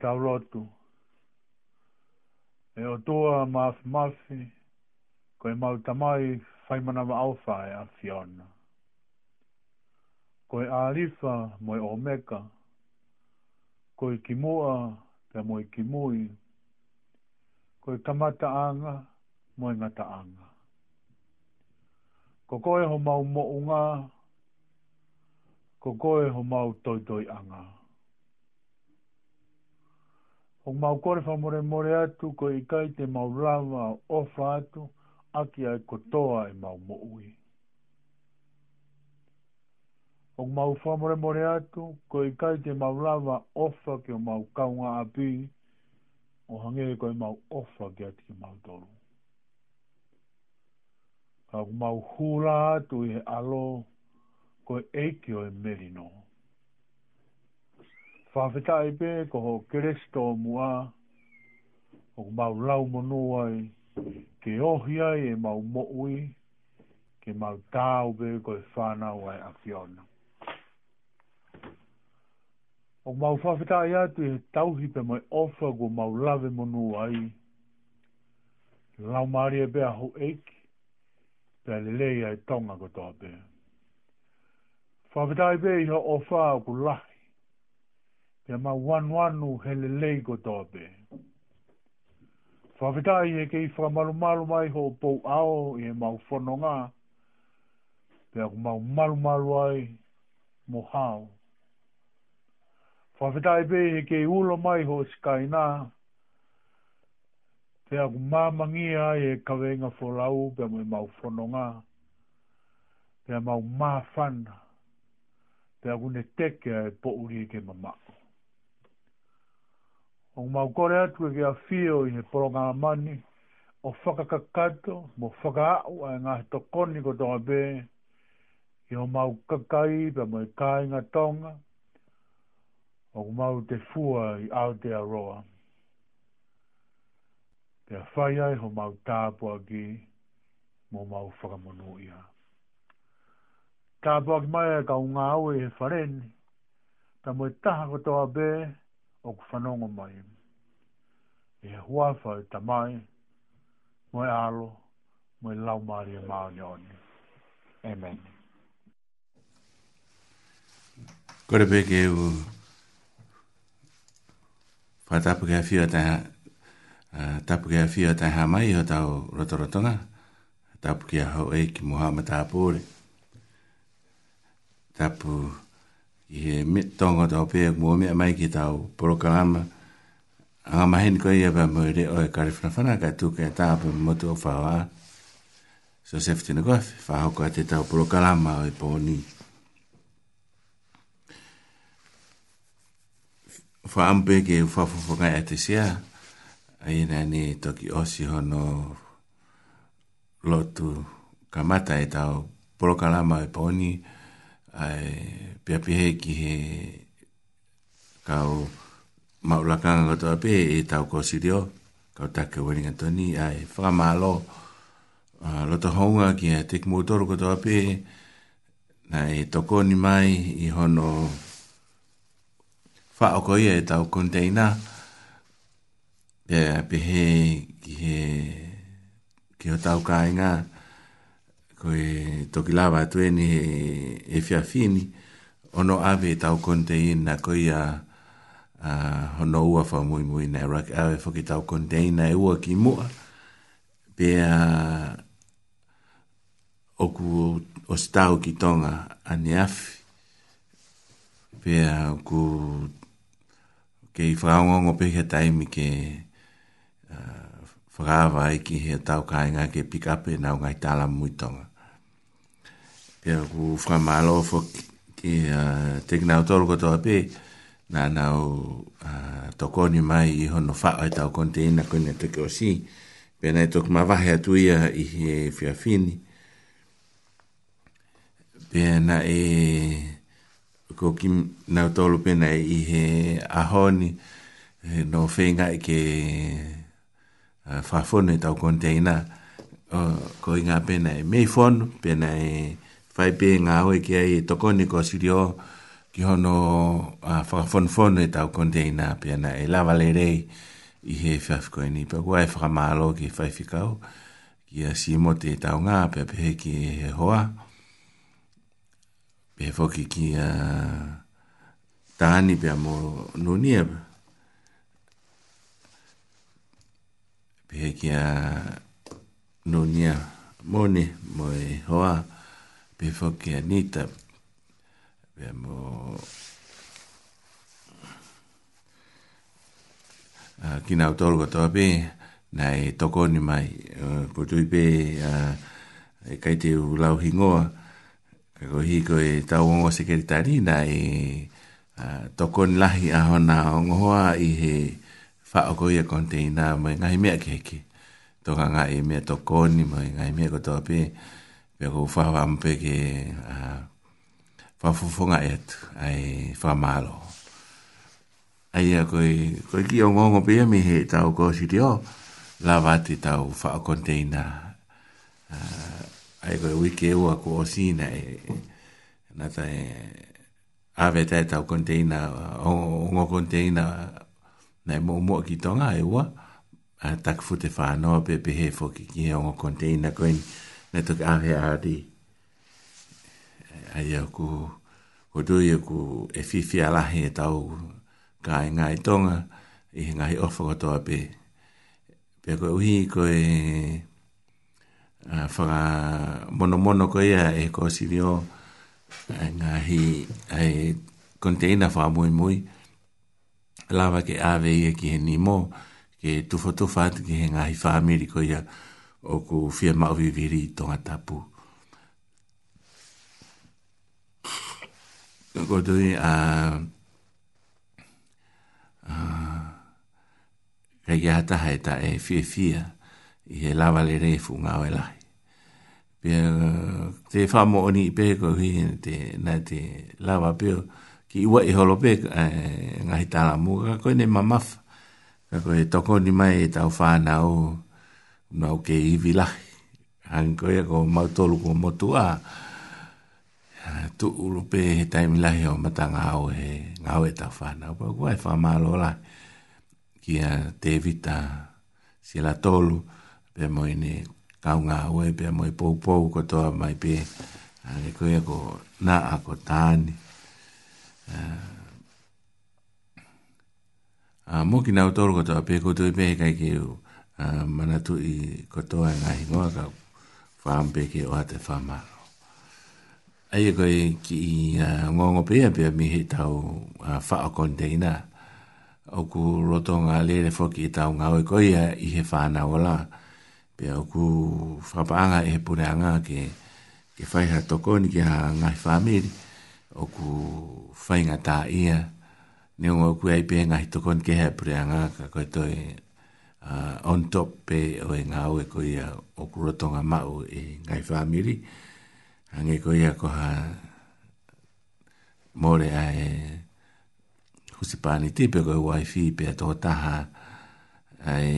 tau lotu. E o toa maaf mafi, koe e mau tamai fai manawa au fai e a Fiona. Ko e alifa mo e omeka, ko e kimua te mo e kimui, ko e tamata anga mo e ngata anga. Ko koe ho mau mo unga, ko koe ho mau toitoi anga. anga o mau kore wha more more atu ko i kai te mau rawa o wha atu aki ai kotoa i e mau mo'ui. O mau wha more more atu ko i kai te mau rawa o wha ki o mau kaunga api o hange e ko i mau o wha ki ati ki mau toru. O mau hula atu i he alo ko i eiki o i e merinoa whawhetai pē ko ho keresto mua, o mau lau monuai, ke ohi e mau mo'ui, ke mau tāu pē ko e whānau ai a fiona. O mau whawhetai atu e tauhi pē mai ofa ko mau lave monuai, lau maari e pē aho eiki, pē lelei ai tonga ko tō pē. Whawhetai pē iho ofa o ku lahi, e ma wanu anu hele leigo tope. Whawhetai e kei whamalu malu malu mai ho pou ao e mau whono ngā, pe aku mau malu malu ai mo hao. Whawhetai pe e kei ulo mai ho skai nā, pe aku mamangi ai e kawenga wholau pe mo e mau whono ngā, pe mau mafana, pe aku ne teke e pouri ke mamako o mau kore atu e a fio i he poronga mani, o whakakakato, mo whakaau a e ngā he tokoni ko tonga bē, i o mau kakai pe mo kai kāinga tonga, o mau te fua i Aotearoa. Te a whai ai ho mau tāpua ki, mo mau whakamonu ia. Tāpua ki mai e ka unga au e he whareni, ta mo i taha ko tonga bē, o ku mai e hua whau ta mai, moe alo, moe lau maari e maa ni oni. Amen. Kore peke u whatapu kia whio tai ha, uh, tapu kia whio tai ha mai o tau rotorotonga, tapu kia hau e ki moha ma tapuore. Tapu i he mitongo tau pēk mua mea mai ki tau porokarama, tapu Ah, ma hen koe ia mo re o e kare whanawhana ka tū kia tā pa motu o whawa. So sefti na koe, whahoko a te tau puro kalama o e pōni. Wha ampe ke whawhawhanga e te sia, a i nā ni toki osi hono lotu ka mata e tau puro kalama o e pōni, a e pia pihe ki he kau ma ula kanga kato ape e tau ko si dio ka ta ke wani ngato ni ai fra malo uh, lo to honga ki a tik motor kato ape na e toko ni mai i hono fa o ko ye tau konteina e pe he ki he ki o tau ka inga ko e toki lava tu e ni e fia e fini ono ave tau konteina ko ia ko ia uh, hono ua wha mui mui nei rak awe whaki tau konteina e ua ki mua pe a uh, oku o stau ki tonga ane afi pe a uh, ku ke i whaungongo pe hea taimi ke uh, whakaawa ai ki hea tau kai ngā ke pikape nau ngai tala mui tonga ah, pe a uh, ku whamalo whaki ke uh, tekinau toru katoa pe pe na na o toko ni mai i hono fa o ta kon te ina kon te ko si pe na to ma va ha i he fia fini e ko ki na to lu pe i he a no fenga i ke fa fo ne ta kon te ina uh, ko inga pe e me fon pe e fai pe nga ke ai e toko ni ko si o ki hono whakafonfon e tau kontei nā pia nā e lava le rei i he whafiko e ni pia kua e whakamalo ki whaifikau ki a si mote e tau ngā pia pehe ki he hoa pehe foki ki a tāni pia mō nunia pehe ki a nunia mone mō e hoa pehe foki a nita pia mo uh, kina utol ko tobi nai toko ni mai uh, ko tui pe uh, e kai te u lau hingo ko hi ko e tau ngo sekretari nai uh, toko ni lahi aho na ngohoa i he fa o ko ia konteina mai ngai mea ke ke toka ngai mea toko ni mai ngai mea ko tobi pe ko fa wa mpe ke uh, whafofonga e atu, ai whamalo. Ai a koe, koe ki o ngongo pia mi he tau ko siri o, la vati tau wha container. Uh, ai koe wiki ua ko o sina e, na ta e, ave tae tau container, o ngo container, na e mo mo ki tonga e ua, a tak fute whanoa pe pe he foki ki he o ngo container koe ni, na toki ave a di. ai aku ko do ye ku e fifi ala he tau ka e ngai tonga i e ngai ofa ko to ape pe uhi ko e a ah, fa mono mono ko ia e ko si dio e ngai ai e container fa moi moi lava ke ave ye ki ni mo ke tu foto fat ki ngai fa ameriko ia o ku fia ma vi viri tonga tapu ko te ni a a ke ta e, e fie fie i he lava le re fu ngā wela pe te wha mo oni i peko hi te na te lava peo ki iwa i e holo pe ngā hi tāra mō ka koe ne mamaf ka koe toko ni mai e tau wha na o nau ke i vila hangi koe ko mautolu ko motu a a tu ulupe he taimi lahi o mata ngāo he ngāo e tau whānau. Pau kua e wha mālo la ki a te vita si la tolu pe mo i ne kau ngāo e pe mo i pou pou kotoa mai pe ne koe ko na a ko tāni. A mo ki nau tolu kotoa pe kotoa i pe he kai keu mana tu i kotoa e ngahi ngoa kau whaampeke o ate whamaa ai e ki i ngongo pia pia mi he tau whao konteina o ku roto ngā le whoki i tau ngā oi e koe i he whāna wala pia o ku whapaanga i e he pureanga ke ke whai ha toko ni ke ha ngai whamiri o ku whai ngā tā ia ni o ku ai pia ngai toko ni ke ha pureanga ka koe toi uh, on top pe o e ngā e oi o ku roto ngā mau e ngai whamiri ngai whamiri Angi ko ia ko ha more a e husi pani te pe ko wifi pe to ta ha ai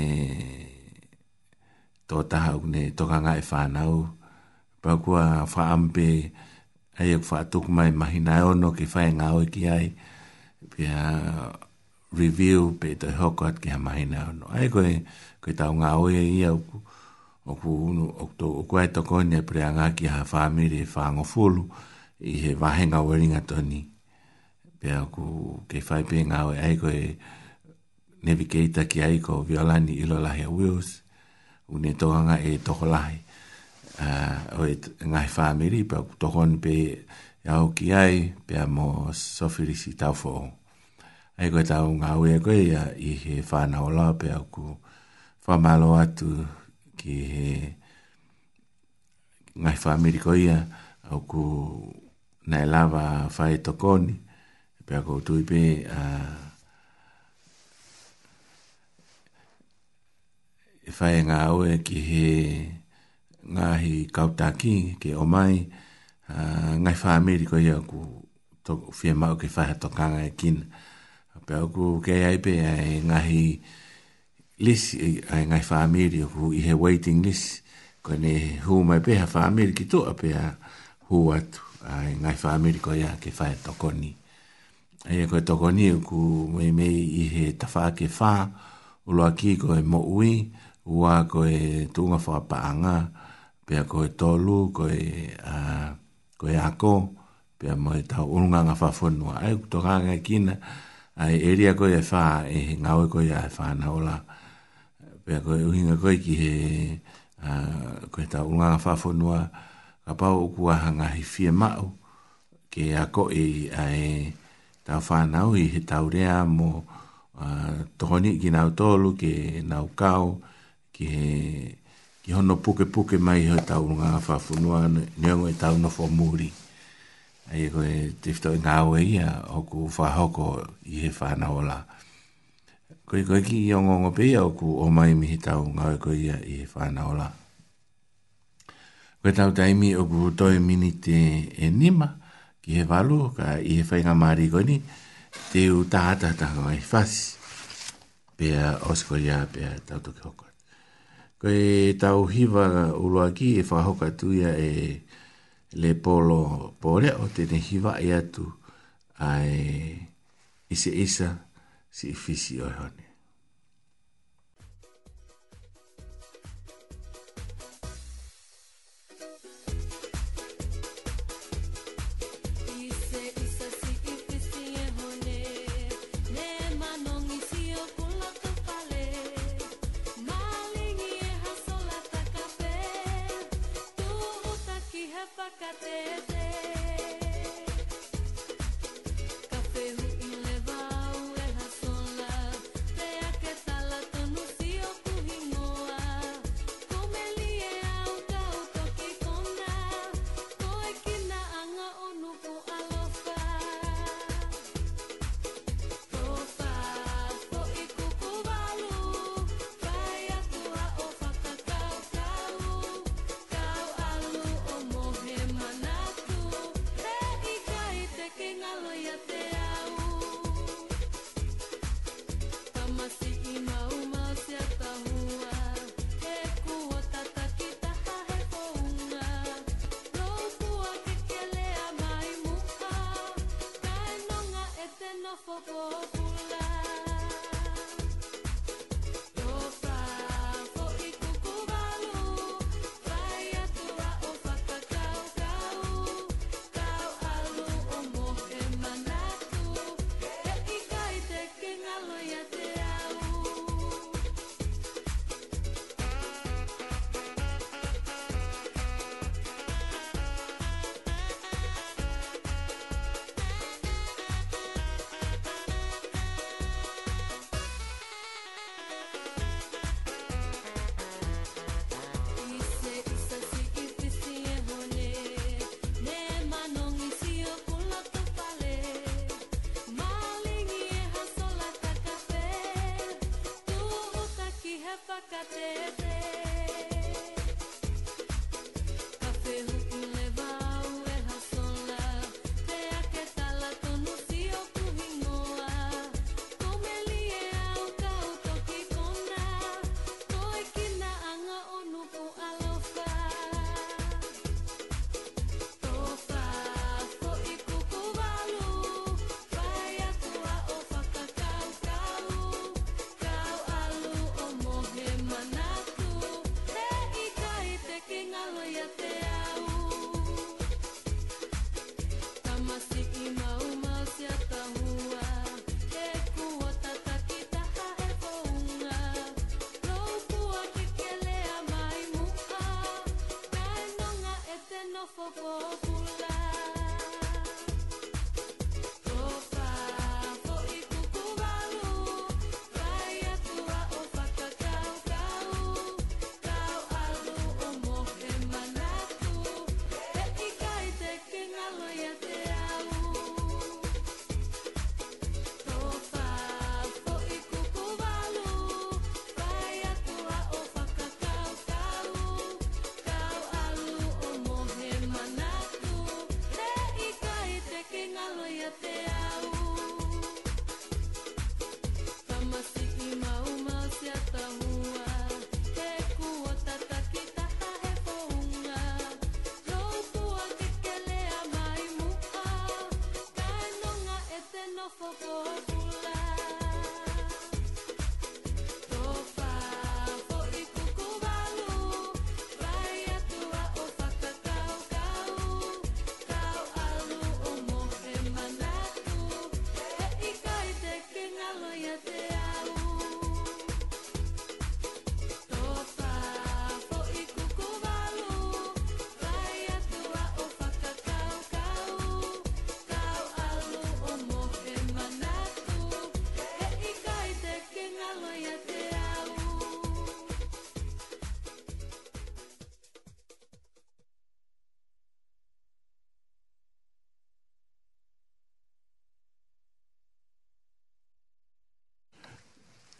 to ta ha ne to ka ngai fa na u pa ko fa mai mahina e o no ke fa en ao ki ai pe a review pe to ho ko at ke imagina e no ai ko ko ta un ao ia u o ku unu o to o ku eto ko ne pre anga ki ha famili fa e ngo fulu i he vahenga weringa toni pe o ku ke fai pe nga e ai ko e navigator ki ai ko violani ilo la he wheels une to anga e to ko lai a uh, o e nga he famili pe o to kon pe ya o ki ai pe mo so felicita fo ai ko ta unga we ko i he fa na ola pe o ku fa atu ki he ngai wha Ameriko ia au ku nai lava whae tokoni pe ako tui pe a e ngā oe ki he ngāhi kautaki ke o mai a, ngai wha Ameriko ia ku to, fie mau ke whae tokanga e kina pe ako kei aipe a e ngāhi ngāhi list eh, ai ngai family who i he waiting list ko ne who mai peha ha family ki to a pe who at ai ngai family ko ya ke fa to ni ai ko to ko ni e ku mei mei i he ta fa ke fa o lo aki ko e mo ui wa ko e tunga fa pa pe ko e tolu ko e a ko ako pe mo e ta unga nga fa fo no ai to ngai kina ai eria ko e fa e ngau ko ya fa e na ola la pe ko u hinga koi ki he a ko ta u nga fa fo noa ka pa o ku hanga hi fie ma u ke a ko e a e ta fa na u hi ta u rea mo a toni ki na u ke na u kau ki he ki hono puke puke mai he ta u nga fa fo noa ne ngo e ta u no fo muri ai ko e tifto nga u ia o ku fa hoko i he fa na ola koe koe ki i ongo ngo pe iau ku o mai mihi tau ngā e koe ia i whāna ola. Koe tau taimi o ku toi mini te e nima ki he walu ka i he whainga maari koe ni te u tāta tango e whasi pia osko ia pia tau toki hoko. Koe tau hiva ulua ki e whahoka tuia e le polo pole o tene hiva e atu ai isa isa si fisi o honi.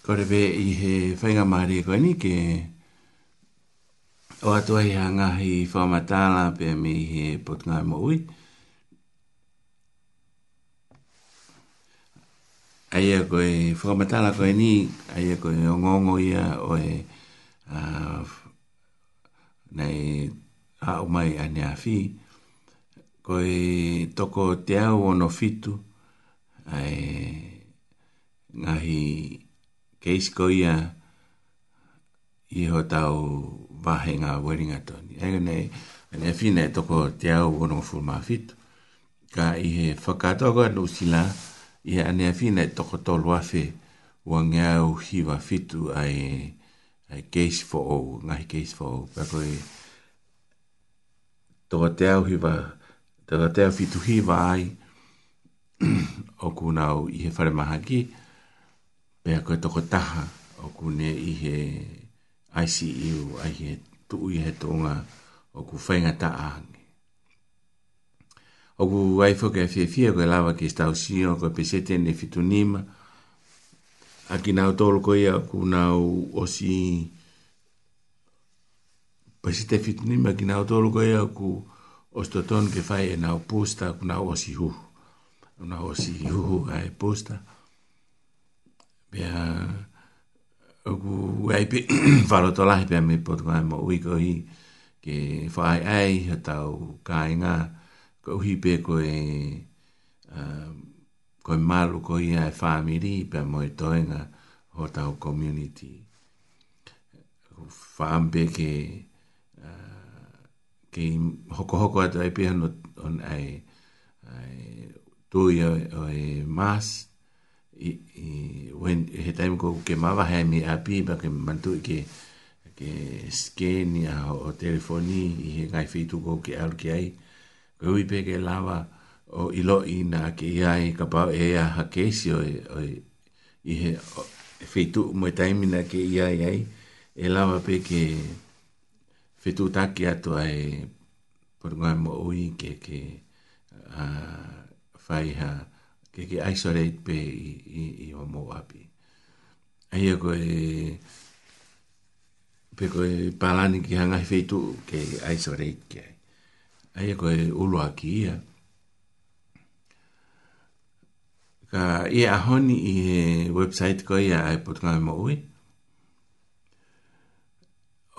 kore be i he whainga maari e koe ni ke o atua i ha ngahi whamatala pe me i he potngai mo ui. Aia e koe whamatala e koe ni, aia koe o ngongo ia o e nei a umai ane a whi. Koe toko te au o no fitu. Koe toko te au no fitu. isko ia i ho tau wahe ngā weringa tōni. Ega nei, ane whina e toko te au wono ful mā fitu. Ka i he whakatoka nō sila, i ane whina e toko tolu afe ua ngāu hiwa fitu ai, ai case for o, ngahi case for o. Pako i toko te au hiwa, toko te au fitu hiwa ai, o kūnau i he whare maha ki, pea koe toko taha o kune i e he ICU, ai he tuu i he tonga o ku whainga ta ahangi. O ku waifo kia fia fia koe lawa ki stau sio, koe pesete ne fitu nima, a ki nao tolu koe a ku nao osi pesete fitu nima, a ki nao tolu koe a ku ostoton ke whai e nao posta, ku nao osi huhu. Nao osi huhu ai posta. Posta pia ugu ai pe falo to lahi pia me pot kai mo ui ko hi ke fai ai hatau kai nga ko hi pe um, ko e ko e malu ko hi ai family pia mo i toi nga ho tau community fam pe ke uh, ke hoko hoko atu ai pia no on ai tui o e mas tui when he time ko ke mava he mi api ba ke mantu ke ke skeni a o telefoni i he ngai fi tu ko ke al ke ai ko i pe ke lava o ilo i na ke ia i ka pa e a ha ke si o i he fi tu mo e time na ke ia i ai e lava pe ke fi tu ta ke atu ai por ngai mo ui ke ke a fai ha uh, ke ke isolate pe i, i, i o mo api. Ai e koe, pe koe palani ki hanga i feitu ke isolate ke ai. Ai e koe ulu a ki ia. Ka i a honi i he website koe ia ai potongami e mo ui.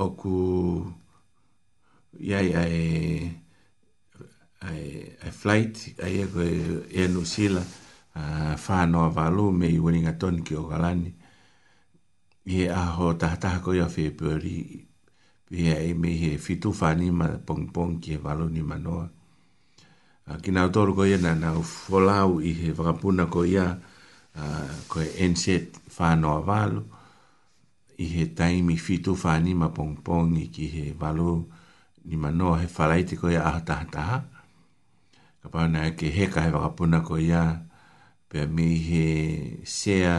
Oku, iai ai, ai, ai flight, ai e koe e New Zealand. Ah, whānoa wālo me i weringa ton ki o galani. I e aho tahataha koi a whepuri, i e e me he fitu whāni ma pong pong ki e wālo ni manoa. Uh, ki nau toru koi ana nau wholau i he whakapuna koi a, uh, koi enset whānoa wālo, i he taimi fitu whāni ma pong pong ki he wālo ni manoa he whalaiti koi a aho tahataha. Ka pāna ke heka he whakapuna koi a, uh, pe mi he sea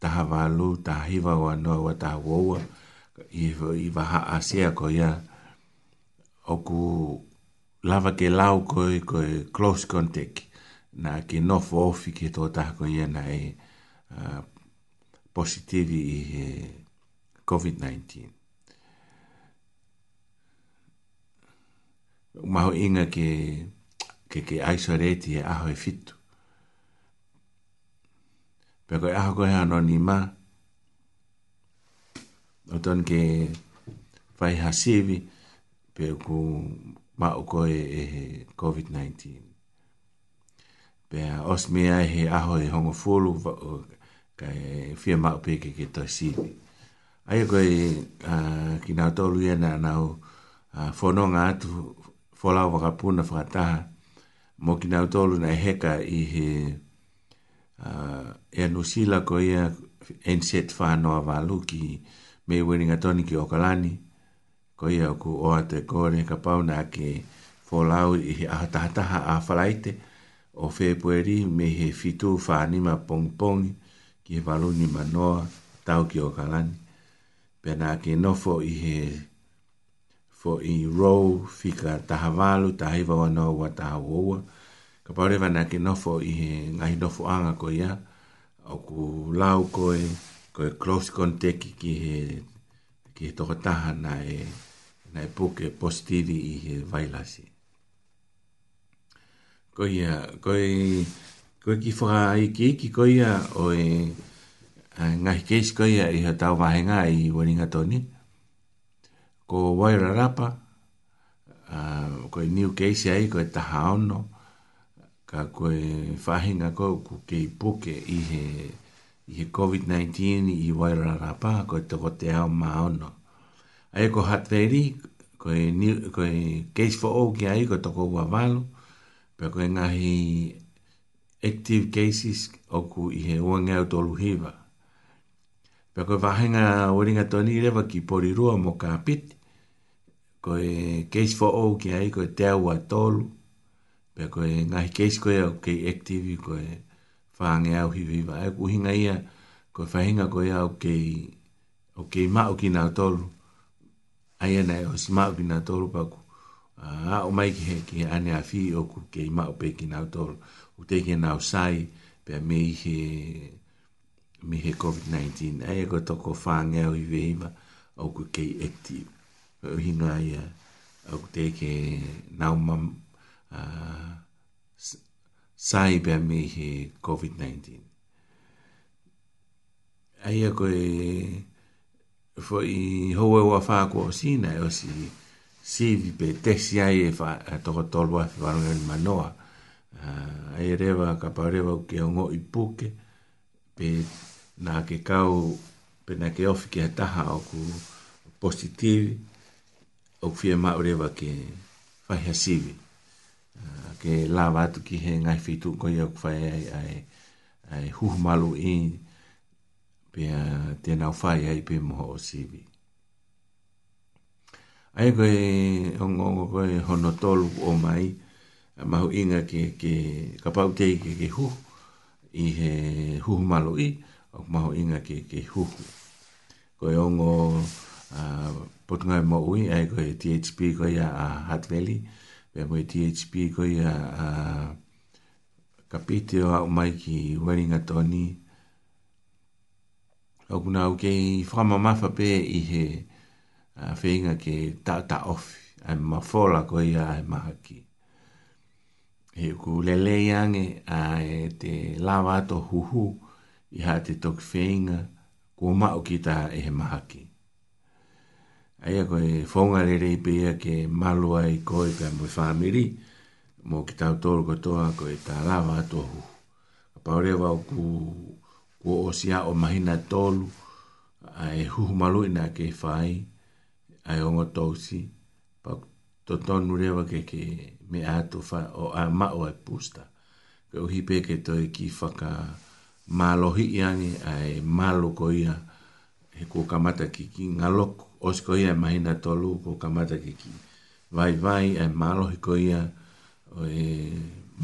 taha walu taha hiva wa noa wa taha wawa i, i waha a sea ko ia oku lava ke lau ko i ko i close contact na ke nofo ofi ke tō taha ko ia na e uh, positivi i he COVID-19 maho inga ke ke ke aiso reti e aho e fitu pe ko aha ko hano ni ma oton ke fai hasivi pe ko ma o ko e, e covid 19 pe os me ai e he aho e hongo fulu ka e fia ma pe ke ke to sivi ai ko e uh, ki na to lui na na o uh, fono nga tu fola o rapuna mo ki na to lu e heka i he Ah, e anu sila ko ia enset whanoa walu ki me weringa toni ki okalani ko ia ku oa te kore ka pauna ke folau i ahatahataha a falaite o fepueri me he fitu whanima pongpongi ki he walu ni manoa tau ki okalani pena ke nofo i he fo i rou fika tahawalu tahaiva wanoa wa tahawawa tahawawa ka pare vana ke nofo i he ngahi nofo anga ko ia o ku lau koe koe close contact ki he ki he toko taha na e na e puke positivi i he vailasi ko ia koe koe ki whaka i ki iki ko ia o e ngahi keis ko ia i he tau wahenga i waringa toni ko wairarapa, uh, ko new case ai ko i taha ono ka koe whahinga kou ke kei puke i he, i he COVID-19 i waira rapa ko e toko te ao maono. Ai ko hatveri, ko e, new, ko e case for all ki ai ko toko ua walu, pe ko ngahi active cases oku i he uanga o tolu hiva. Pe ko e o ringa toni rewa ki porirua mo ka piti, ko case for all ki ai ko e te ao tolu, pe ko e ngahi keis koe e o kei aktivi ko e whaange au hi viva e kuhinga ia ko e whahinga ko e o kei o kei mao ki nga tolu aia nei o si mao ki nga tolu pa a o mai ki he ki ane a fi o ku kei mao pe ki nga tolu u teke nga sai pe me i he me he COVID-19 aia e ko toko whaange au hi viva o ku kei aktivi o hinga ia o teke nga mao sai pe mi he covid 19 ai ko e fo i ho e wa fa ko si na o si si vi pe te si ai e fa to ko to lo fa no en manoa ah, ai reva ka pa reva ke o ngo ipuke pe na ke kau pe na ke ofi ke taha o ku positivi o fie ma reva ke fa ha sivi ke la vatu ki he ngai fitu ko ia kwa e ai ai ai huh malu i pe te nau fai ai pe mo o sivi ai ko e ongo ko e hono tolu o mai mahu inga ke ke kapau te ke ke huh i he huh malu i o mahu inga ke ke huh ko e ongo uh, potunga mo ui ai ko e THP ko ia a Hat Valley pe mo THP ko ia a kapite o mai ki wenga toni o kuna o ke fama mafa pe i he a feinga ke ta ta off a ma fola ko ia ma ki e ku lele yang a te lava to huhu i ha te tok feinga ko ma o kita e ma ki ai e fonga whonga re rei pia ke malua i koe pia mui whamiri mō ki tau tōru katoa koe tā rāwa atohu a paure wau ku ku o sia o mahina tolu ai hu malu ina ke fai ai ongo tōsi pa to tonu rewa ke ke me ato wha o a o ai pusta ke hi pe ke toi ki whaka malohi iangi ai malu koia he kua kamata ki ki ngaloku osko ia mai na tolu ko kamata kiki. Vai vai e malo hiko ia, e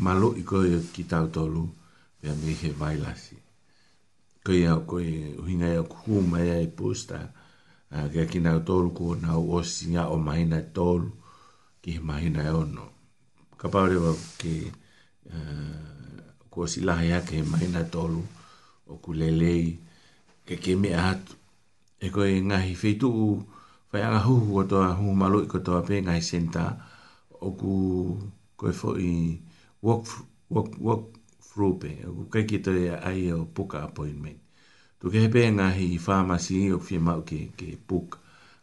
malo hiko ia ki tau tolu, pia mi he vai lasi. Ko ia ko i e uhinga ia kuhu mai e pusta, kia ki nau tolu ko nau osi ia o mai na tolu, ki he mai na ono. Ka paure wa ke, ko si lahe ake he mai na tolu, o ku lelei, ke ke me atu, e koe ngahi feitu u fai anga huhu o toa huhu malu i kotoa pe ngahi senta o ku koe fo i walk, walk, walk through pe o ku kai kito e ai o puka appointment tu ke pe ngahi i pharmacy o fie mau ke, ke puk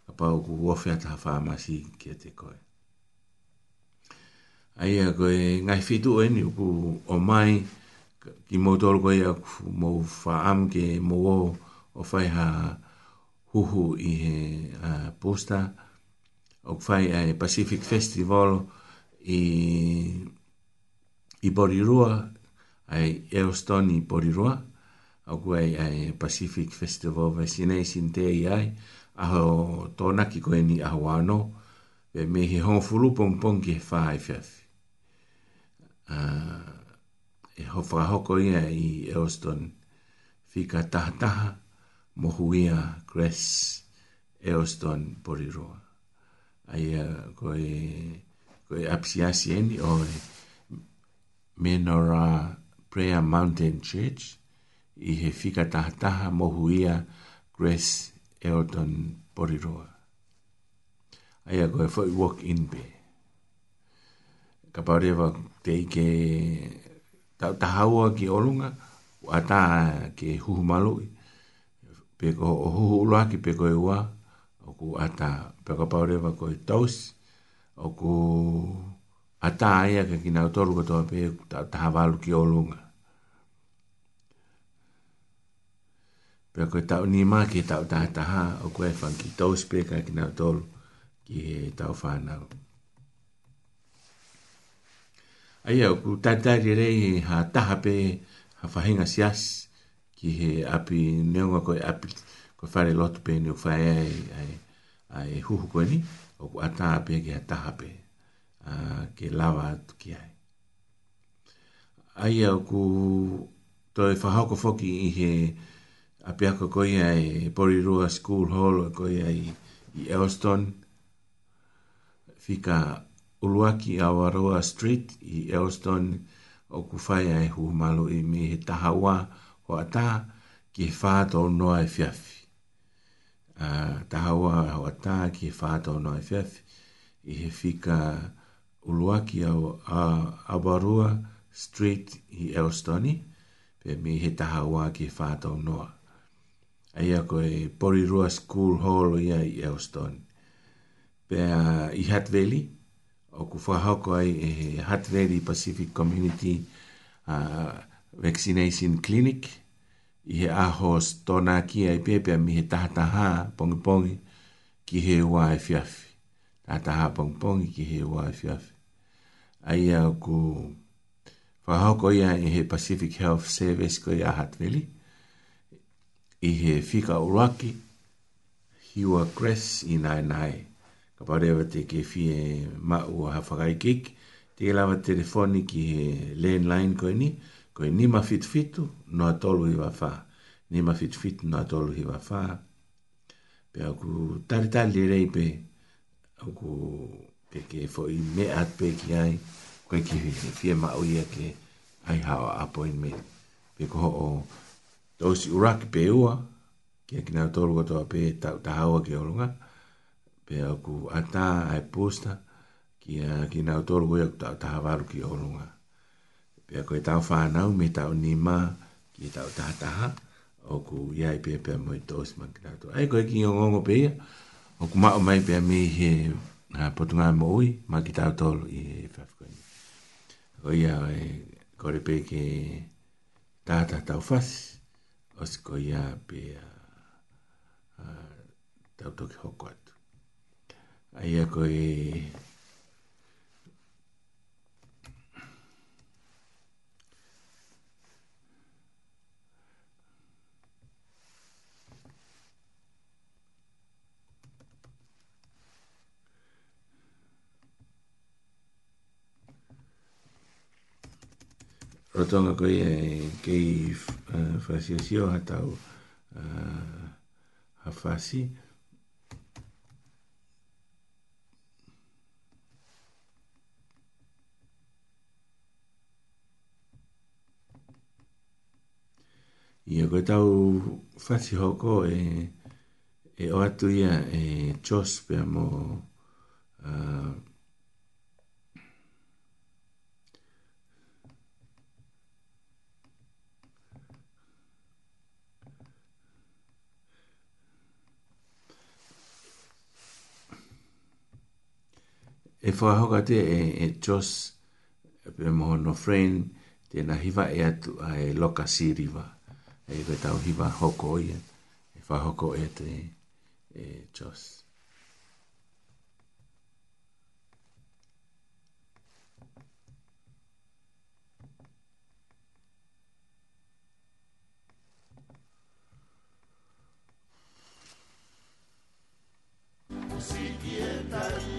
a pa o ku ta ata pharmacy ke te koe ai a koe ngahi feitu u eni o ku o mai ki mo tolo koe a ku mo am ke mo o fai haa huhu i he uh, posta. O whai ai Pacific Festival i, i Borirua, ai Eoston i Borirua. O kuei ai Pacific Festival Vaccination te i ai. Aho tōna ki koe ni aho anō. Pe me he hong fulu pong pong ki he whai whiawhi. Uh, e ho whakahoko ia i Eoston. Fika taha taha. Mohuia, Gress, Eoston, Boriroa. Ai a koe, koe apsiasi eni o e Menora Prayer Mountain Church i he fika tahataha Mohuia, Gress, Eoston, Boriroa. Ai a koe foi walk in be. Ka pareva te ike tahaua ki olunga, wata ke huhumalui peko o huhu ula ki peko e ua, o ku ata peko paurewa ko e taus, o ku ata aia ka kina o toru katoa pe ta, ta hawalu ki o lunga. Peko e tau ni maa ki e tau taha taha, o ku e fang ki taus pe ka kina o toru ki e tau whanau. Aia, o ku tatari rei ha taha pe ha fahinga siasi, ki he api neonga koe api koe whare lotu pe ni o whae ai, ai, ai huhu koe ni o ku ata api ke ha taha pe a, ke lawa atu ki ai. Aia o ku toi whahauko foki i he api ako koe ai Porirua School Hall o koe ai i Elston fika uluaki a Waroa Street i Elston o ku whae ai huhu malu i me he taha waa o ata ki e whāta o noa e fiafi. Uh, ta hawa o ata ki e whāta o noa e fiafi. I he fika uluaki au uh, Abarua Street i Elstoni. Pe mi he taha wā ki e whāta o noa. Aia e Porirua School Hall o ia i Elstoni. Pe i Hatveli, o ku whahau koe e Hatveli Pacific Community uh, vaccination clinic i he aho tona ki ai pepe mi he tahataha pongi pongi ki he wā e fiafi. Tahataha pongi pongi ki he wā e fiafi. Ai a ku whahoko ia i he Pacific Health Service ko i a Hatveli. I he whika uraki, hiwa kres i nai nai. Ka parewa te ke whie mau a hawhakai kik. Te lawa telefoni ki he landline ko i ni. Ko i ni ko e nima fit fitu no atolu i wa fa nima fit fit no atolu i wa fa pe aku tari tari rei pe aku pe ke fo i me at pe ki ai ko e ki fie ma ui a ke ai hawa apo in me pe ko ho o dosi uraki pe ua ke aki na atolu katoa pe tau ta hawa ke olunga pe aku ata ai posta ki a ki na atolu ko e aku ta hawa aru ki olunga pia koe tau whanau me tau nima ki tau tahataha o ku iai pia pia moi tos ma ki tau ai koe ki ngongo pia o ku mao mai pia mi he potunga mo ui ma ki tau tolo i he whafkoni o ia e kore pia ki tahataha tau whas o si koe ia pia tau toki hoko atu ai a koe rotonga ko i eh, kei fasi eh, o sio hatau eh, a fasi. Ia koe tau fasi hoko e, e o atu ia e chos pia mo uh, whaho ka te e, e jos pe moho no friend tēnā hiva e atu a e loka siriva e koe tau hiva hoko ia e whahoko e te e Josh Si quietas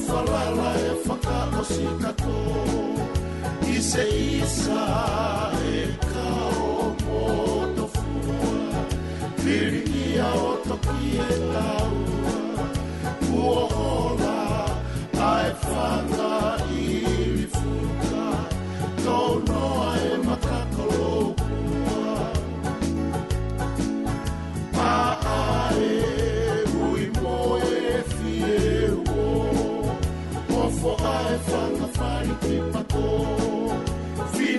farala e faka o si kato i se isa e ka o mo to fua piri ia o toki e taua kua hola ai whanai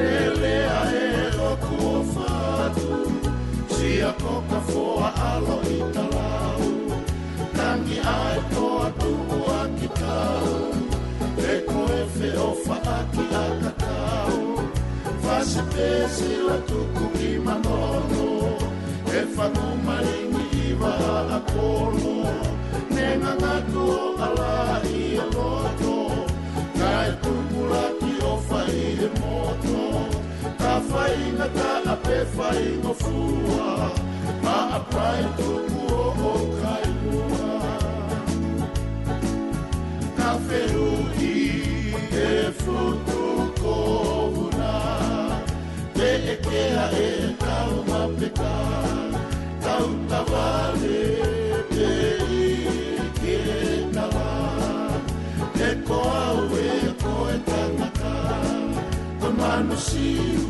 pelea e lo kua whātu Sia koka fōa alo i talau Tangi ai toa tumu a ki E koe whiofa a ki a kakau Whase pēsi la tuku i manono E whanu maringi iwa a kolo Nenga ngatu o ala i a loto Nai tuku la ki ofa i e moto fai na ta a pe fai mo fua ma a pai to o o kai mua ka feru ki e futu ko una te e kea e tau ma pe ka tau ta vale te i ke ta va e ko au e ko e ta na ka ta manu siu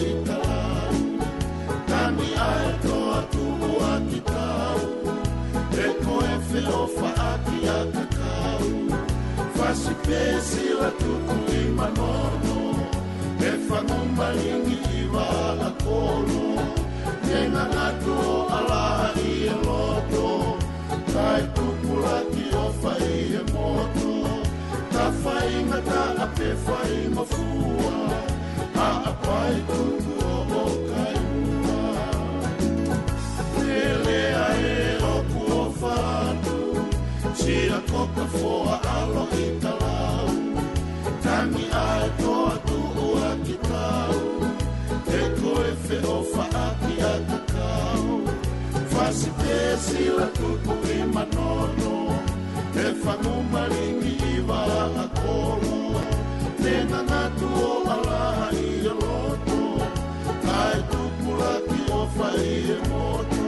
mapesi watukuimanono efanumbalingi iwalakoo sila tupu i manono Te whanu maringi i wala kolo Te nanatu o alaha i a loto Kai tupu laki o whai e moto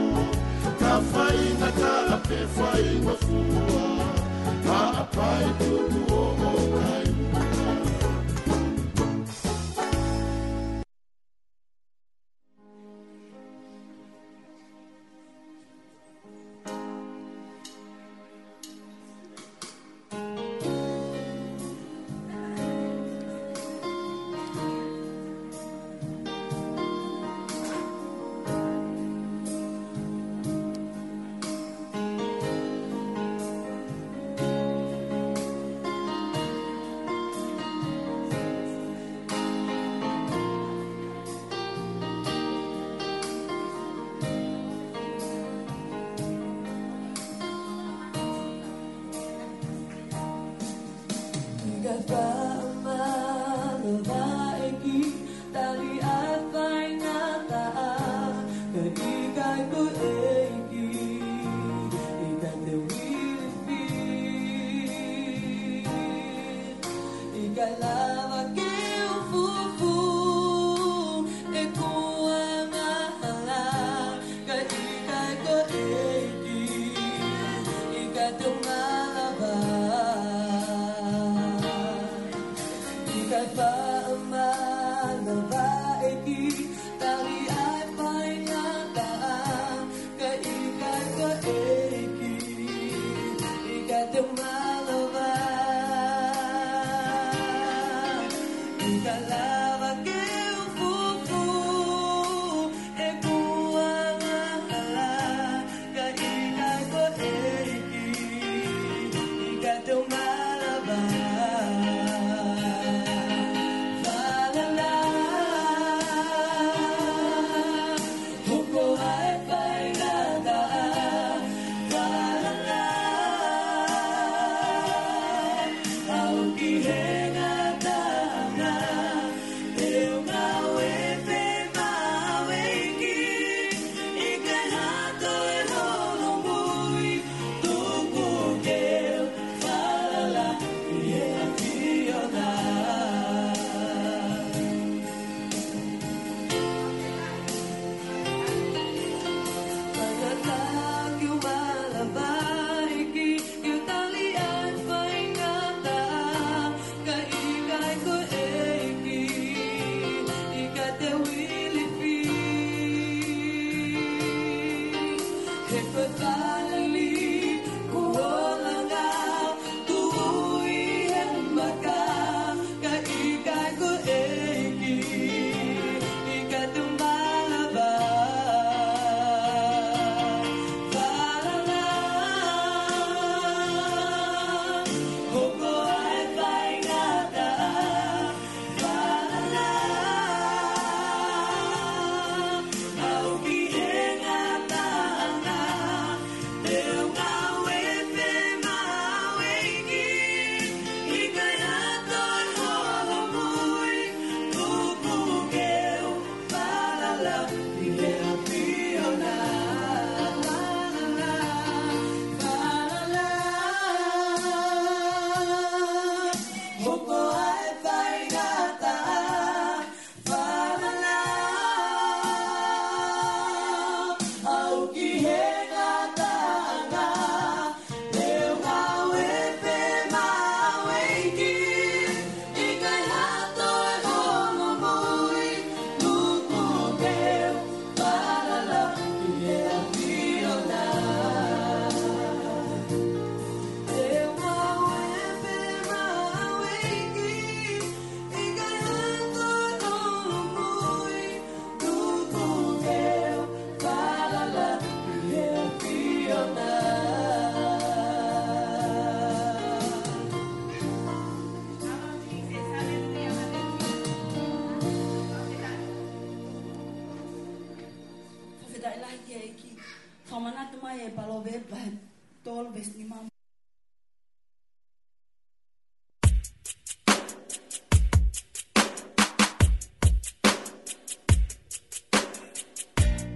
Ka whai na kara pe whai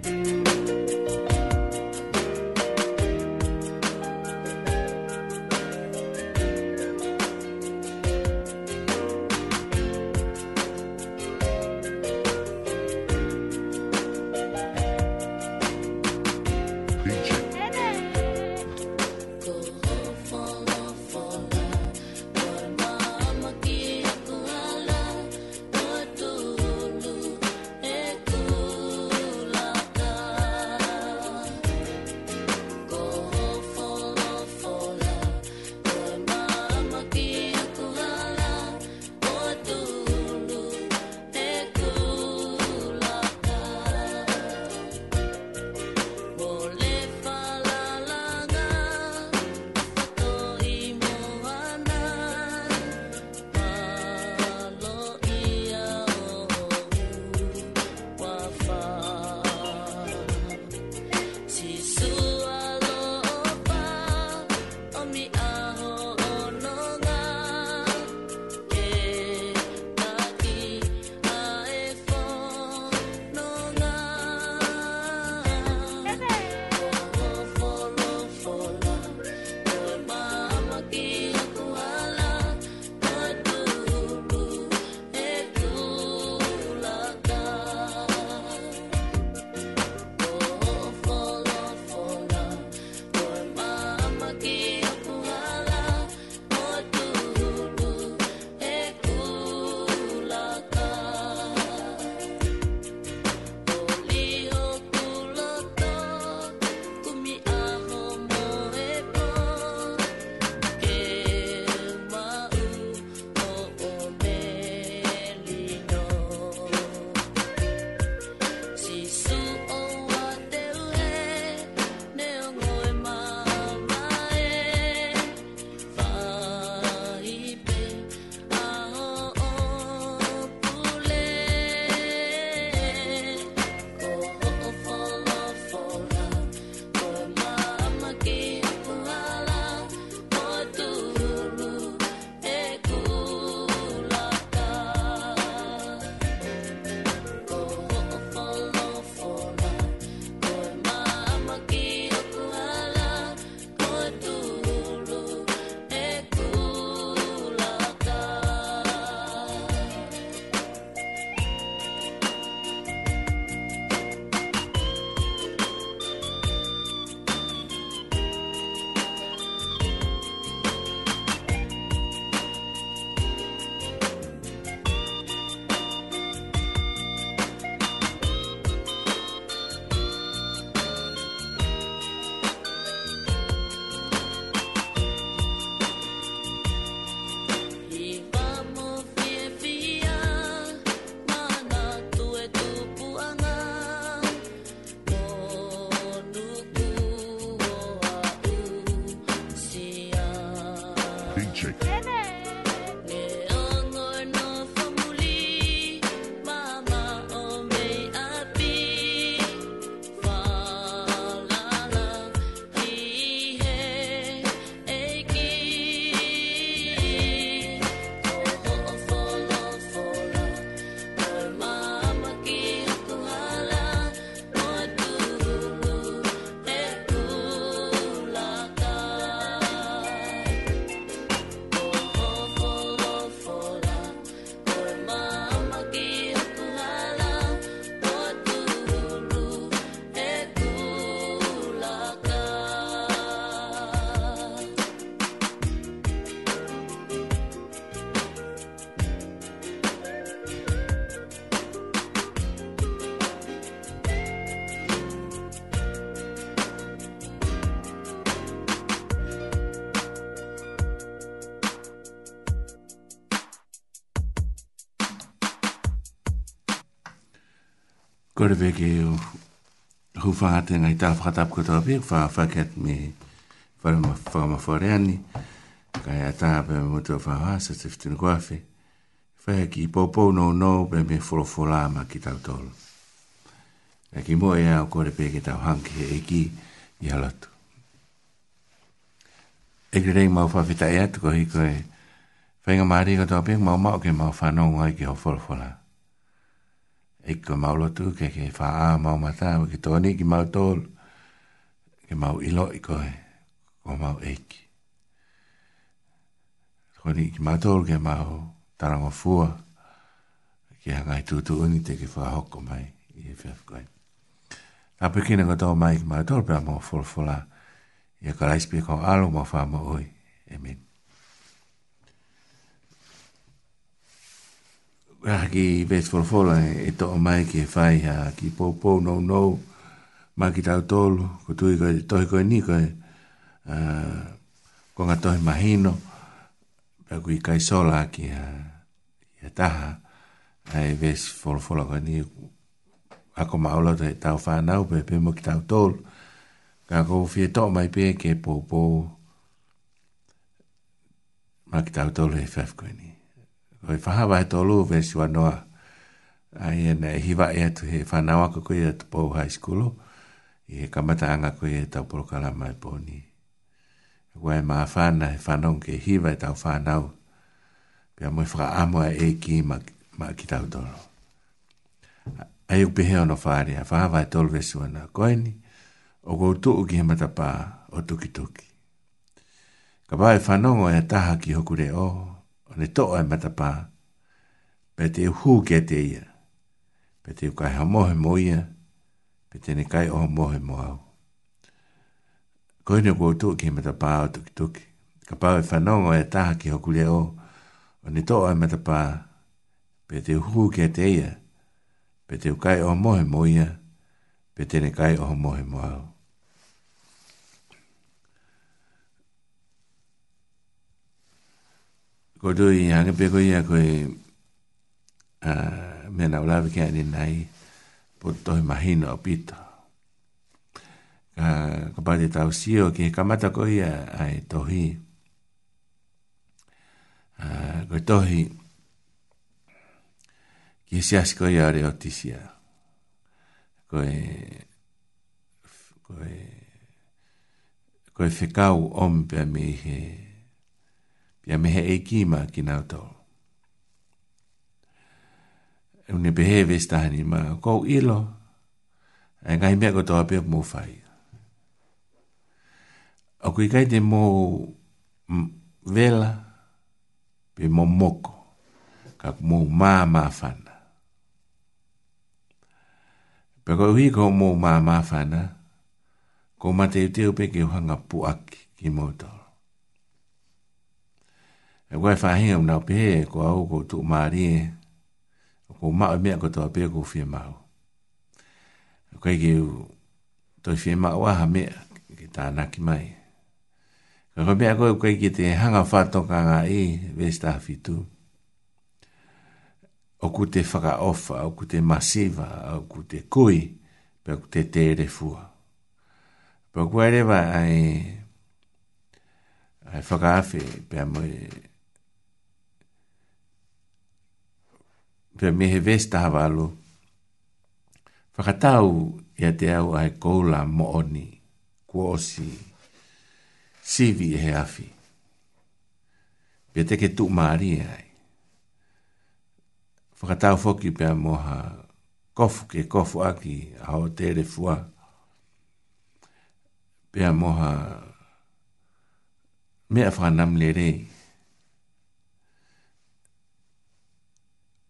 thank you Kore veke o hu whahate ngai tā whakatap ko tāpe, whakat me whamawhareani, kai a tā pe me mutu o whaha, sa tiftina kuawhi, whaha ki popo no no, pe me wholofola ma ki tau tolu. E ki moe au kore veke tau hanki e ki i halatu. E kere rei mau whawhita e atu ko hiko e, whainga maari ko tāpe, mau mau ke mau whanonga i ki ho wholofola. Mm e ko maula tu ke ke fa a ma ma ta ke to ni ki ma to ke ma i lo i ko e ko ma e ki ko ni ki ma to ke ma o ta ra mo fu ke ha ngai tu tu ni te ke fa ho ko mai i fe fa ko a pe ki na ko to mai ki ma to pe ma fo fo la ye ka la ispi ko a lo ma fa ma oi amen ki vet for for e to mai ki fai ha ki po po no no ma ki tau tolu ko tu ko to ko ni ko a ko ga to imagino pe ku kai sola ki a ya ta ha ai ves for for ko ni a ko ma ola te tau fa na pe pe mo ki tau tolu ka ko fi to mai pe ke po po ma ki tau tolu e fa ko ni o i whahawa he tolu o vesi wa noa. Ai e nei hiwa e atu he whanawa ka koe atu pou high school i he kamata anga koe e tau porokala mai pōni. Kua e maa whana he whanong ke hiwa e tau whanau. Pia mui whaka amua e ki ma ki tau tolu. Ai uke he ono whare a whahawa he tolu vesi wa noa koe ni. O kou tu uki he matapa o tuki tuki. Ka bai whanongo e taha ki hokure oho o ne to e matapā, pe te hu ke te ia, pe te kai ha mohe mo ia, pe te ne kai o mohe mo au. Ko ine kua tuk ki matapā o tuki tuki, ka pāwe whanongo e taha ki hokule o, o ne to e matapā, pe te hu ke te ia, pe te kai o mohe mo ia, pe te ne kai o mohe mo au. ko do i hanga pe ko ia koe a me na ola ke ani nai po to imagino a pito a ka pa ta o ke kamata ko ia ai tohi a ko tohi ki si as ko ia re otisia ko e ko e ko e fekau ompe me he ia mehe e kima ki nau tau. E unia pehe e vestahani ma kou ilo, e ngai mea ko toa pia mou fai. O kui kai te mou vela, pe mou moko, ka mou maa maa fana. Pe koe hui koe mō mā mā whana, koe mā e te teo pe ke uhanga puaki ki mō tau e wai whahinga mna o pehe e ko au ko tu maari e o ko mao e mea ko tau pehe ko whie mao e kai ke u toi whie mao aha mea ke tā naki mai e ko mea koe kai ke te hanga whatoka ngā i vesta hafitu o ku te whaka ofa o ku te masiva o ku te kui pe o ku te tere fua pe o ku ai ai whakaafi pe a mai pia me he vesta hawa alo. Whakatau i a te au ai koula mo oni, kuosi, sivi e he afi. Pia teke tu maari e ai. Whakatau foki pia moha kofu ke kofu aki hao tere fua. Pia moha mea whanam le rei.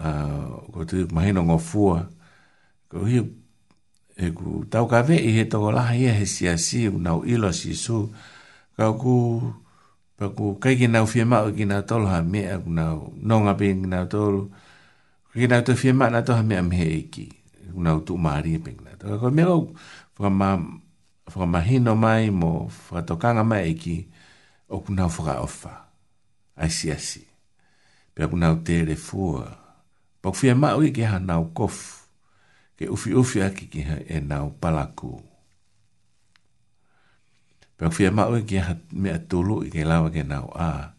uh, ko te mahino ngō fua, ko hi, e ku tau ka vei he tō laha ia he si asi, unau ilo si su, ka ku, pa ku kai ki nau fiema o ki nau tolu ha mea, ku nau nonga pe ki nau tolu, ku ki nau tō fiema na tō ha mea mehe eki, ku nau tū maari e pe ki nau tolu. Ko mea kou, whaka ma, whaka mai mo whaka tokanga mai eki, o ku nau whaka ofa, ai si asi. Pea ku nau tere fua, Pak fia ma ui ke ha nau kof. Ke ufi ufi aki ke ha e nau palaku. Pak fia ma ui ke ha me atulu i ke lawa ke nau a.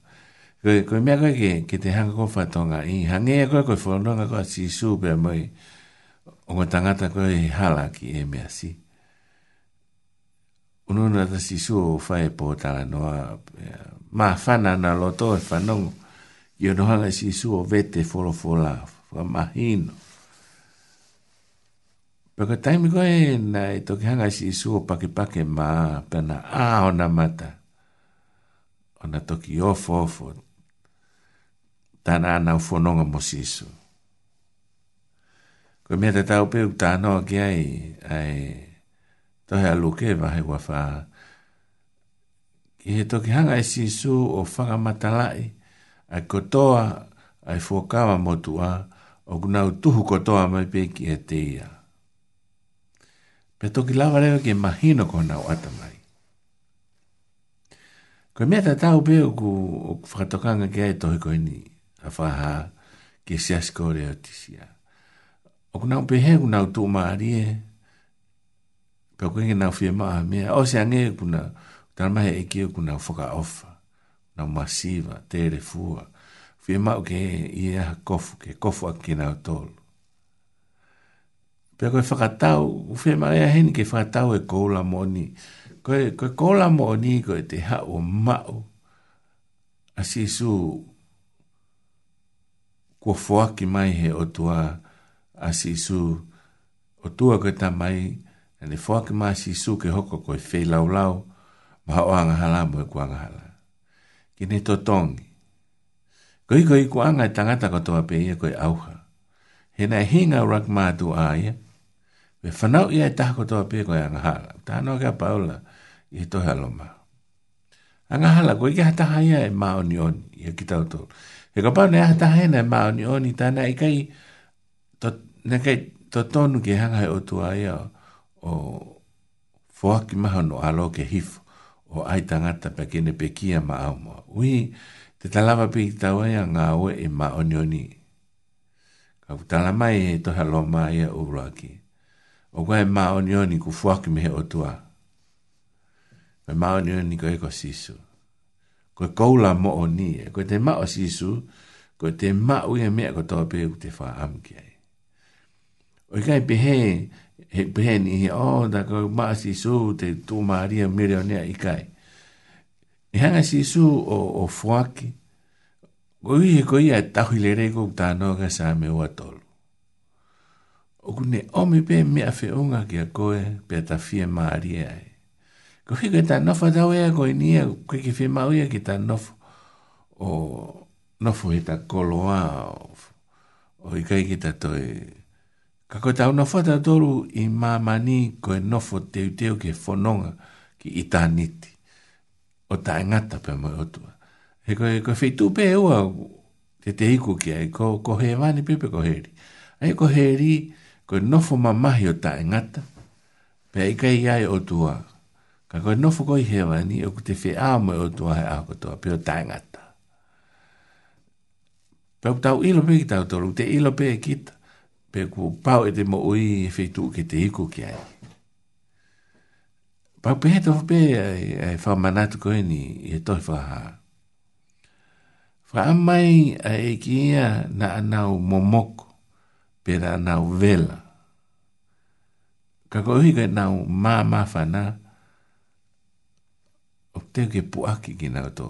Koe koe mea koe ke, ke te hanga kofa tonga i. Hange e koe koe whononga koe si su pe mai. Ongo tangata koe i hala ki e mea si. Ununa ta si su o fae po tala noa. Ma fana na loto e fanongo. Yo no hala si su o vete folo folo whamahino. Paka taimi koe na e toki hanga si isu o pake pake ma pena a ona mata. Ona toki ofo ofo. Tana ana ufononga mo si isu. Koe mea te tau peu tano ki ai ai tohe aluke vahe wafa. Ki he toki hanga e si isu o whangamatalai ai kotoa ai fuokawa motua. Ai kotoa ai fuokawa motua o kunau tuhu kotoa mai pe ki e te ia. Pe toki lawa rewa ke mahino ko nau ata mai. Ko mea ta tau pe o ku whakatokanga ke ai tohi ko ini a whaha ke siasko reo tisia. O kunau pe he kunau tuu maari e pe o kuenge nau fie maa mea. O se ange kuna tanamahe e kio kunau whaka ofa, nau masiva, tere fua, Fia mau ke i e aha kofu ke, kofu a kina o tolu. Pea koe whakatau, ufe ma ea heni ke whakatau e kōla moni. Koe, koe kōla moni koe te hao mau. A sisu, kua fuaki mai he o tua a sisu. O tua koe ta mai, ane fuaki mai a sisu ke hoko koe whei laulau. Ma hao anga hala mo e kua anga hala. Kine totongi. Koi koi ko anga e tangata katoa pe ia koi auha. He nai hinga rak mātu a ia. Me whanau ia e taha katoa pe koe anga hala. Ta kia paula i tohe aloma. Anga hala koe kia hataha ia e maa oni oni i a kitau tō. He ka paula e e ne hataha ina e maa oni oni ta nai kai to, nai kai to tonu ki hanga e otu a ia o fuaki maha no alo ke hifo o ai tangata pe kene pe kia maa umoa. Ui, te talawa pe i tawa ia ngā oe e ma onioni. Ka ku tala mai e toha lo mai e uraki. O kua e ma onioni ku fuaki mehe o tua. Ka ma onioni ko eko sisu. Ko e koula mo o ni e. Ko te ma o sisu, ko te ma ui e mea ko toa pe u te wha amki ai. O i kai pehe, he pehe ni he o, da ko ma sisu te tu maria milionea i kai e hanga si su o, o fuaki, o ihe ko ia tahu i lere kou tā noga sa me ua tolu. O kune omi pe me a feunga ki a koe pe a tafie maari e ai. Ko hi koe tā nofa tau ea koe ni ea, koe ki fie maui e ki tā nofo, o nofo he tā koloa o, o i kai ki tā toi. Ka koe tau nofa tau tolu i mā mani koe nofo teuteo ke fononga ki itanit o ta ngata pe mo otu he ko ko fe tu pe o te te iku ki ai ko ko he mani pe pe ko he ri ai ko he ri ko no fo ma ma o ta ngata pe ai kai ai o tua ka ko no fo ko he mani o te fe a mo o tua ha ko tua pe o ta ngata pe ta u ilo pe ki ta to te ilo pe e ki pe ku pau e te mo ui fe tu ki te iku ki ai Pa pe to pe e fa manat ko ni e to fa ha. Fa mai e kia na na momok pe na na vela. Ka ko hi ko na ma ma fa na. O te ke pu aki ki na to.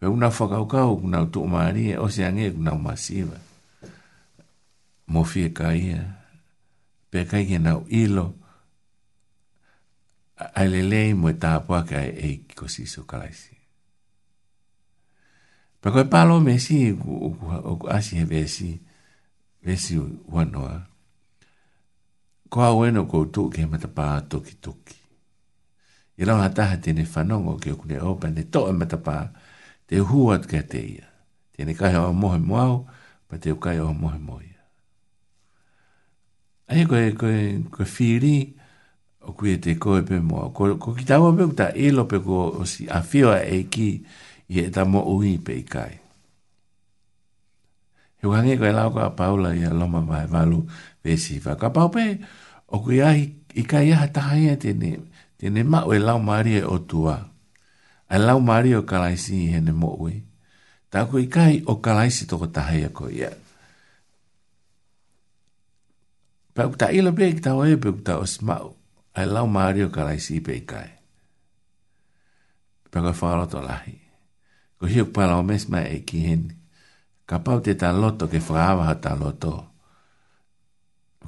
Pe una fa ka ka ku na to ma ri o se ange ku na ma siva. Mo fi ka ia. Pe ka ki na ilo. ilo ai le mo e ta poa ka e, e ko si so kalaisi pa ko palo me si o ko asi he vesi vesi wa noa ko a weno ko tu ke me ta pa toki toki i ra ha ta te ne fanongo ke ku le opa ne to me ta pa te huat ke te ia te ne ka ha mo he pa te ka ha mo moia. mo ia ai ko ko ko firi o kui e te koe pe mua. Ko, ko ki tāua pe kuta e lope ko o si a whiwa e ki i e ta mo uhi pe i kai. He wange koe lau ka paula i a loma vai valu vesi wha. Ka pau pe o kui ahi i kai aha taha ia tene, tene ma ue lau maari e o tua. A lau maari o kalaisi i hene mo ui. Tā kui i kai o kalaisi toko taha ia koe ia. Pau kuta i lope ki tāua e pe kuta o smau ai lau Mario o karai si ipe ikai. Pea koe tō lahi. Ko hiok pala o mes mai e ki hen. Ka pau te tā loto ke whaawaha tā loto.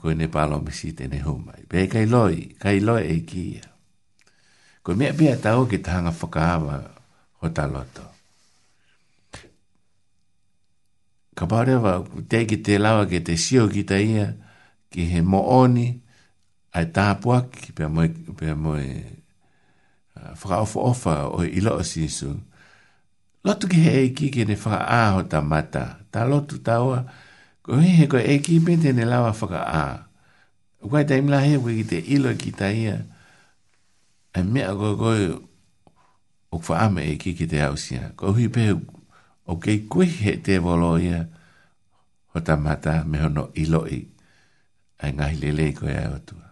Ko ne pala o mesi te ne humai. Pea e kai loi, kai loi e ki ia. Ko mea pia tau ki tahanga whakaawa ho tā loto. Ka pāre te ki te lawa ke te sio ki ta ia, ki he mooni, ai tāpua ki pia moe, pia moe uh, whakaofa ofa o i loo sinsu. Lotu ki he e ki ki ne whaka āho ta mata. Tā lotu tā oa, ko hei he ko e ki pente ne lawa whaka ā. Kwa ta imla he wiki te ilo ki ta ia, e mea koe koe o kwa ame e ki ki te hausia. Ko hui pehu, o kei kui he te volo ia, ho ta mata me hono ilo i, ai ngahi lelei koe ai otua.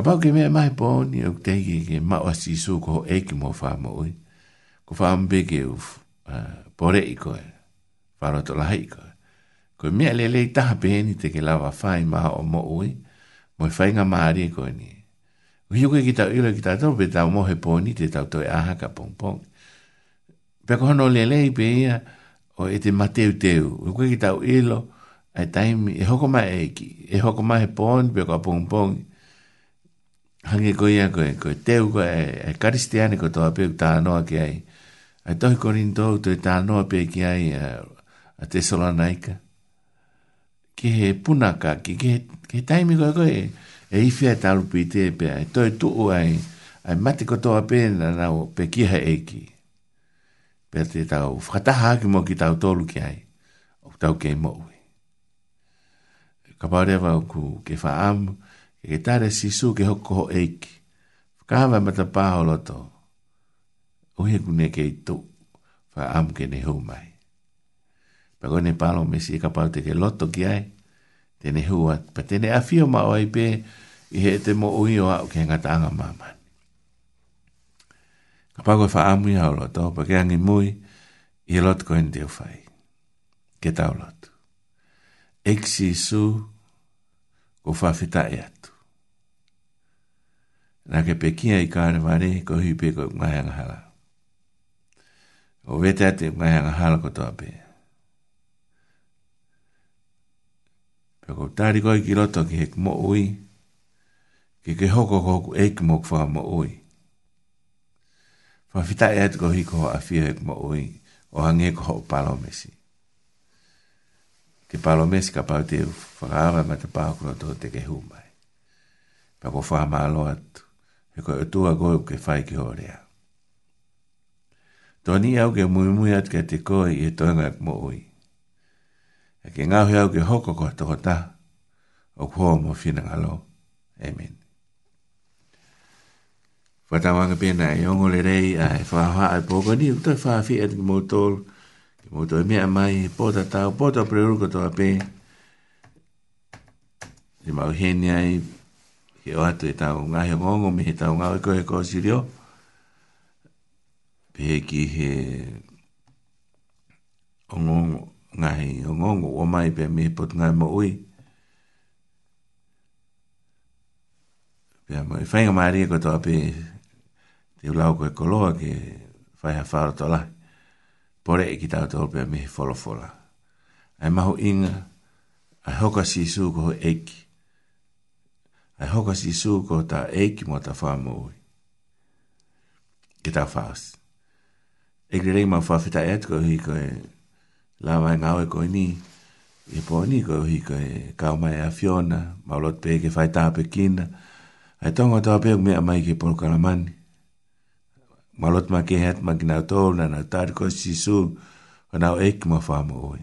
Ka pau ke mea mai pōni au ke teike ke mau asi sū ko e ki mō whāma ui. Ko whāma beke u pōre i koe. Whāra to lahi i koe. Ko mea le lei taha pēni te ke lawa whāi maha o mō ui. Mō i whāi ngā maari e koe ni. Ko hiu koe ki tau ilo ki tau pe tau mohe pōni te tau toi aha ka pōng pōng. Pea ko hono le lei pe ia o e te mateu teu. Ko koe ki tau ilo ai taimi e hoko mai e ki. E hoko mai he pōni pe ko a pōng pōngi hangi ko ia ko ko te u ko e karistiani ko to ape ta no ke ai ai to ko rin to to ta no ape ki ai a e te sola naika ke he puna ka ki ke taimi ko ko e i fia ta lu pite pe ai to tu u ai ai mate ko to ape na na pe ki ha e ki pe te ta u fata ki mo ki ta u to lu ke ai o ta u ke mo ka pa re ku ke fa e tare si su ke hoko ho eiki. Kāwa mata pāho loto, uhe kune ke i tu, wha am ke ne hu mai. Pako ne palo me si e kapau te ke loto ki ai, te ne hu at, pa te ne afio ma oi pe, i he te mo ui o au ke ngata anga mamani. Kapako wha am i hau loto, pa ke angi mui, i he loto koen te ufai. Ke tau loto. Eksi su, ko wha fita e at. Nā ke pekia i kāre mare, ko hui pe ko ngahanga hala. O vete ate ngahanga hala ko tō pe. Pe ko tāri koi ki roto ki hek mo ui, ki ke hoko ko hoku eik mo kwa mo ui. Pa fitai e ate ko hui ko ho afia hek mo ui, o hange ko ho palo mesi. Ke palo mesi ka pau te whakaawa ma te pāko no tō te ke humai. Pa ko whaamaloa tu e koe utua koe ke whai ki horea. Tōni au ke mui mui atu te koe i e tōnga ak mo ui. E ke ngāhi au ke hoko koe toko ta, o kua mo whina ngalo. Amen. Whatawanga pēnā e ongo le rei a e whāwha a pōko ni, tō e whāwhi atu ki mōtōl, ki mōtōl e mea mai, pōta tau, pōta preuruko tō a pē, ni mau henia i, e, he o atu e tāu ngā he ngongo me he tāu ngā oiko he kōsi rio pehe ki he o ngongo ngā he o ngongo o mai pe me he potu ngā mo ui pehe mo i e whainga maari e koto ape te ulau koe koloa ke whai ha whāra tola pore e ki tāu tō pe me he folofola ai maho inga ai hoka si sū koho eki e e hoka si su ko ta eki mo ta wha mui. Ke ta whaas. E kri rei mau whawhita e atko hui ko e la mai ngau e koi ni, i po ni ko hui ko e kau mai a Fiona, maulot pe ke whai taa pe kina, e tonga tau pe ume a mai ke polo karamani. Maulot ma ke hat ma ki nau tōl na nau tāri ko si su, ko nau eki mo wha mui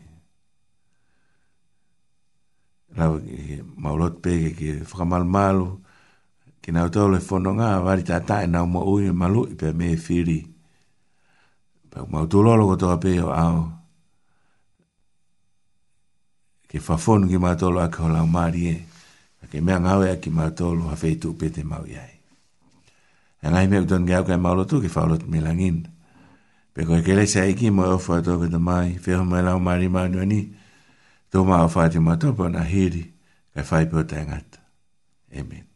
lau maulot pe e ke ke fakamal malu ke na to le fono nga vari ta ta na mo u malu pe me firi pe ma to lo lo to pe a ke fa fono e ke ma to lo ak ho la mari e ke me nga ya ke ma to lo ha fe tu pe te ma ya e nga me don ga ke ma lo tu ke fa lo mi langin pe ko ke le sai ki mo fo to ke mai fe ho ma la mari ma no ni Tō mā whae te matopo hiri, kai whae pō Amen.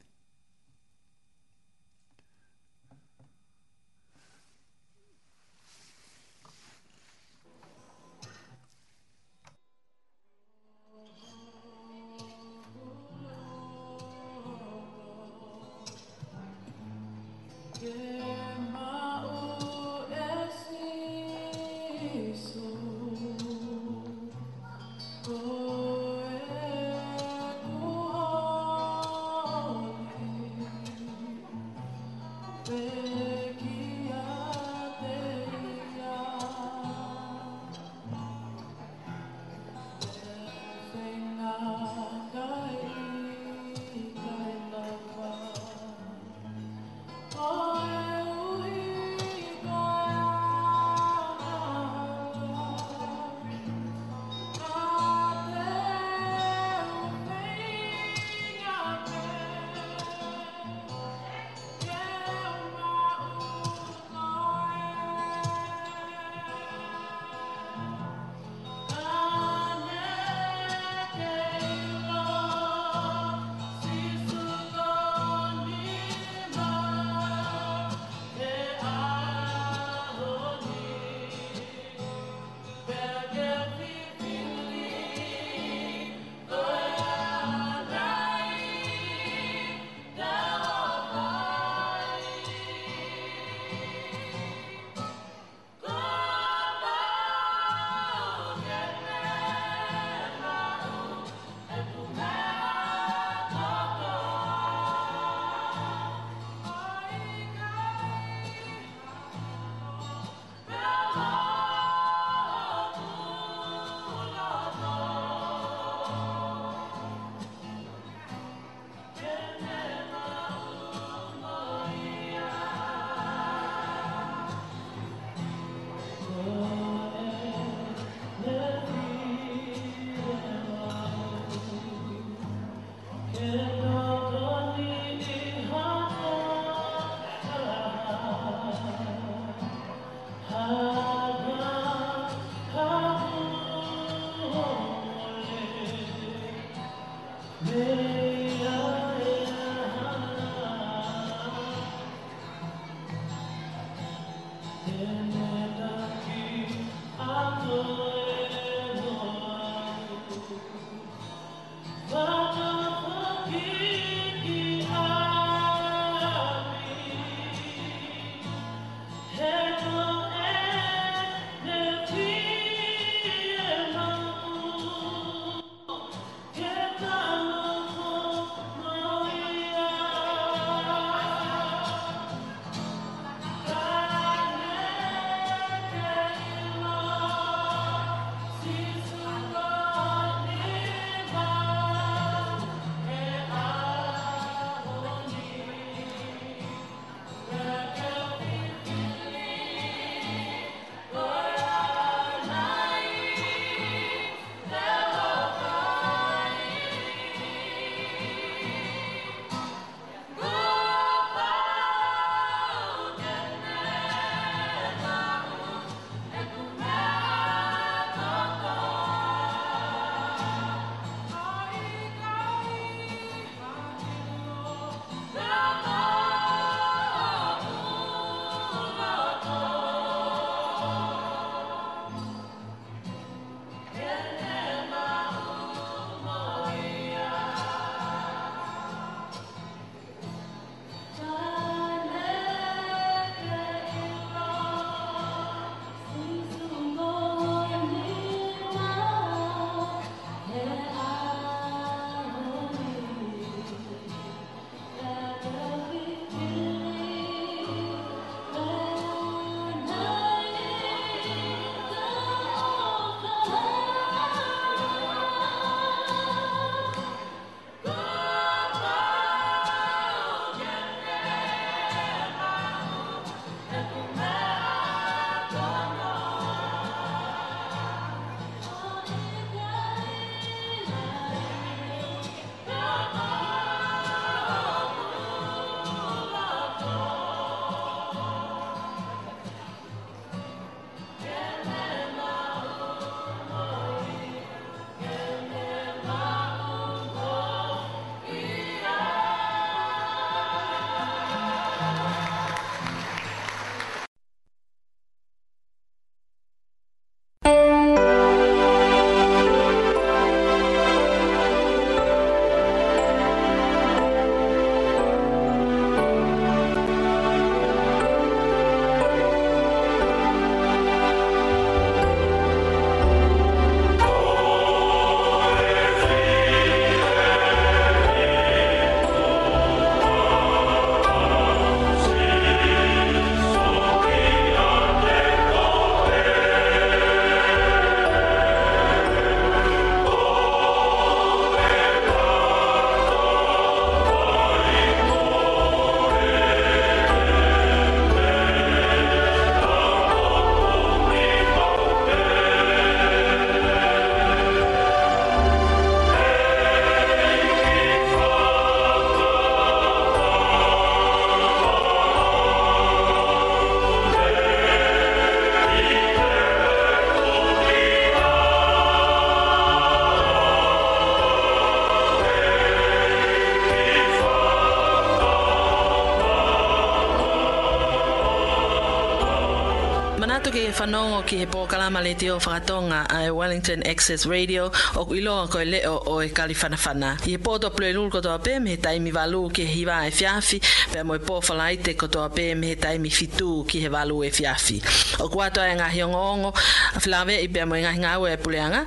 Tata ke whanongo ki he pōkalama le te o whakatonga a Wellington Access Radio o ku iloa koe leo o e kaliwhanawhana. I he pōto plue lulu kotoa pē me he taimi walu ki he hiwa e fiafi pe mo e pōwhalaite kotoa pē me he taimi fitu ki he walu e fiafi. O kuatoa e ngahi ongo a whilawe i pe mo e ngahi ngau e puleanga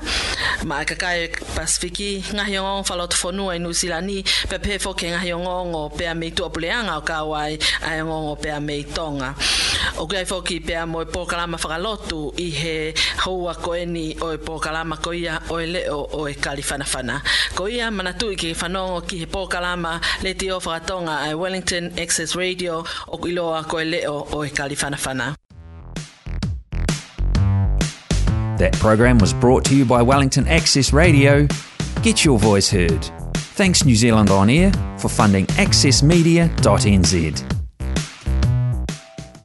ma e kakai pasifiki ngahi ongo whalotu whanua i nusilani pe pē fo ke ngahi ongo pe a meitua puleanga o kawai a ongo pe a meitonga. O kia foki e pōkalama whakalotu i he o e pōkalama ko ia o e leo o e Ko ia manatu i ki whanongo ki he pōkalama le o whakatonga Wellington Access Radio o iloa ko e leo o e That program was brought to you by Wellington Access Radio. Get your voice heard. Thanks New Zealand On Air for funding accessmedia.nz.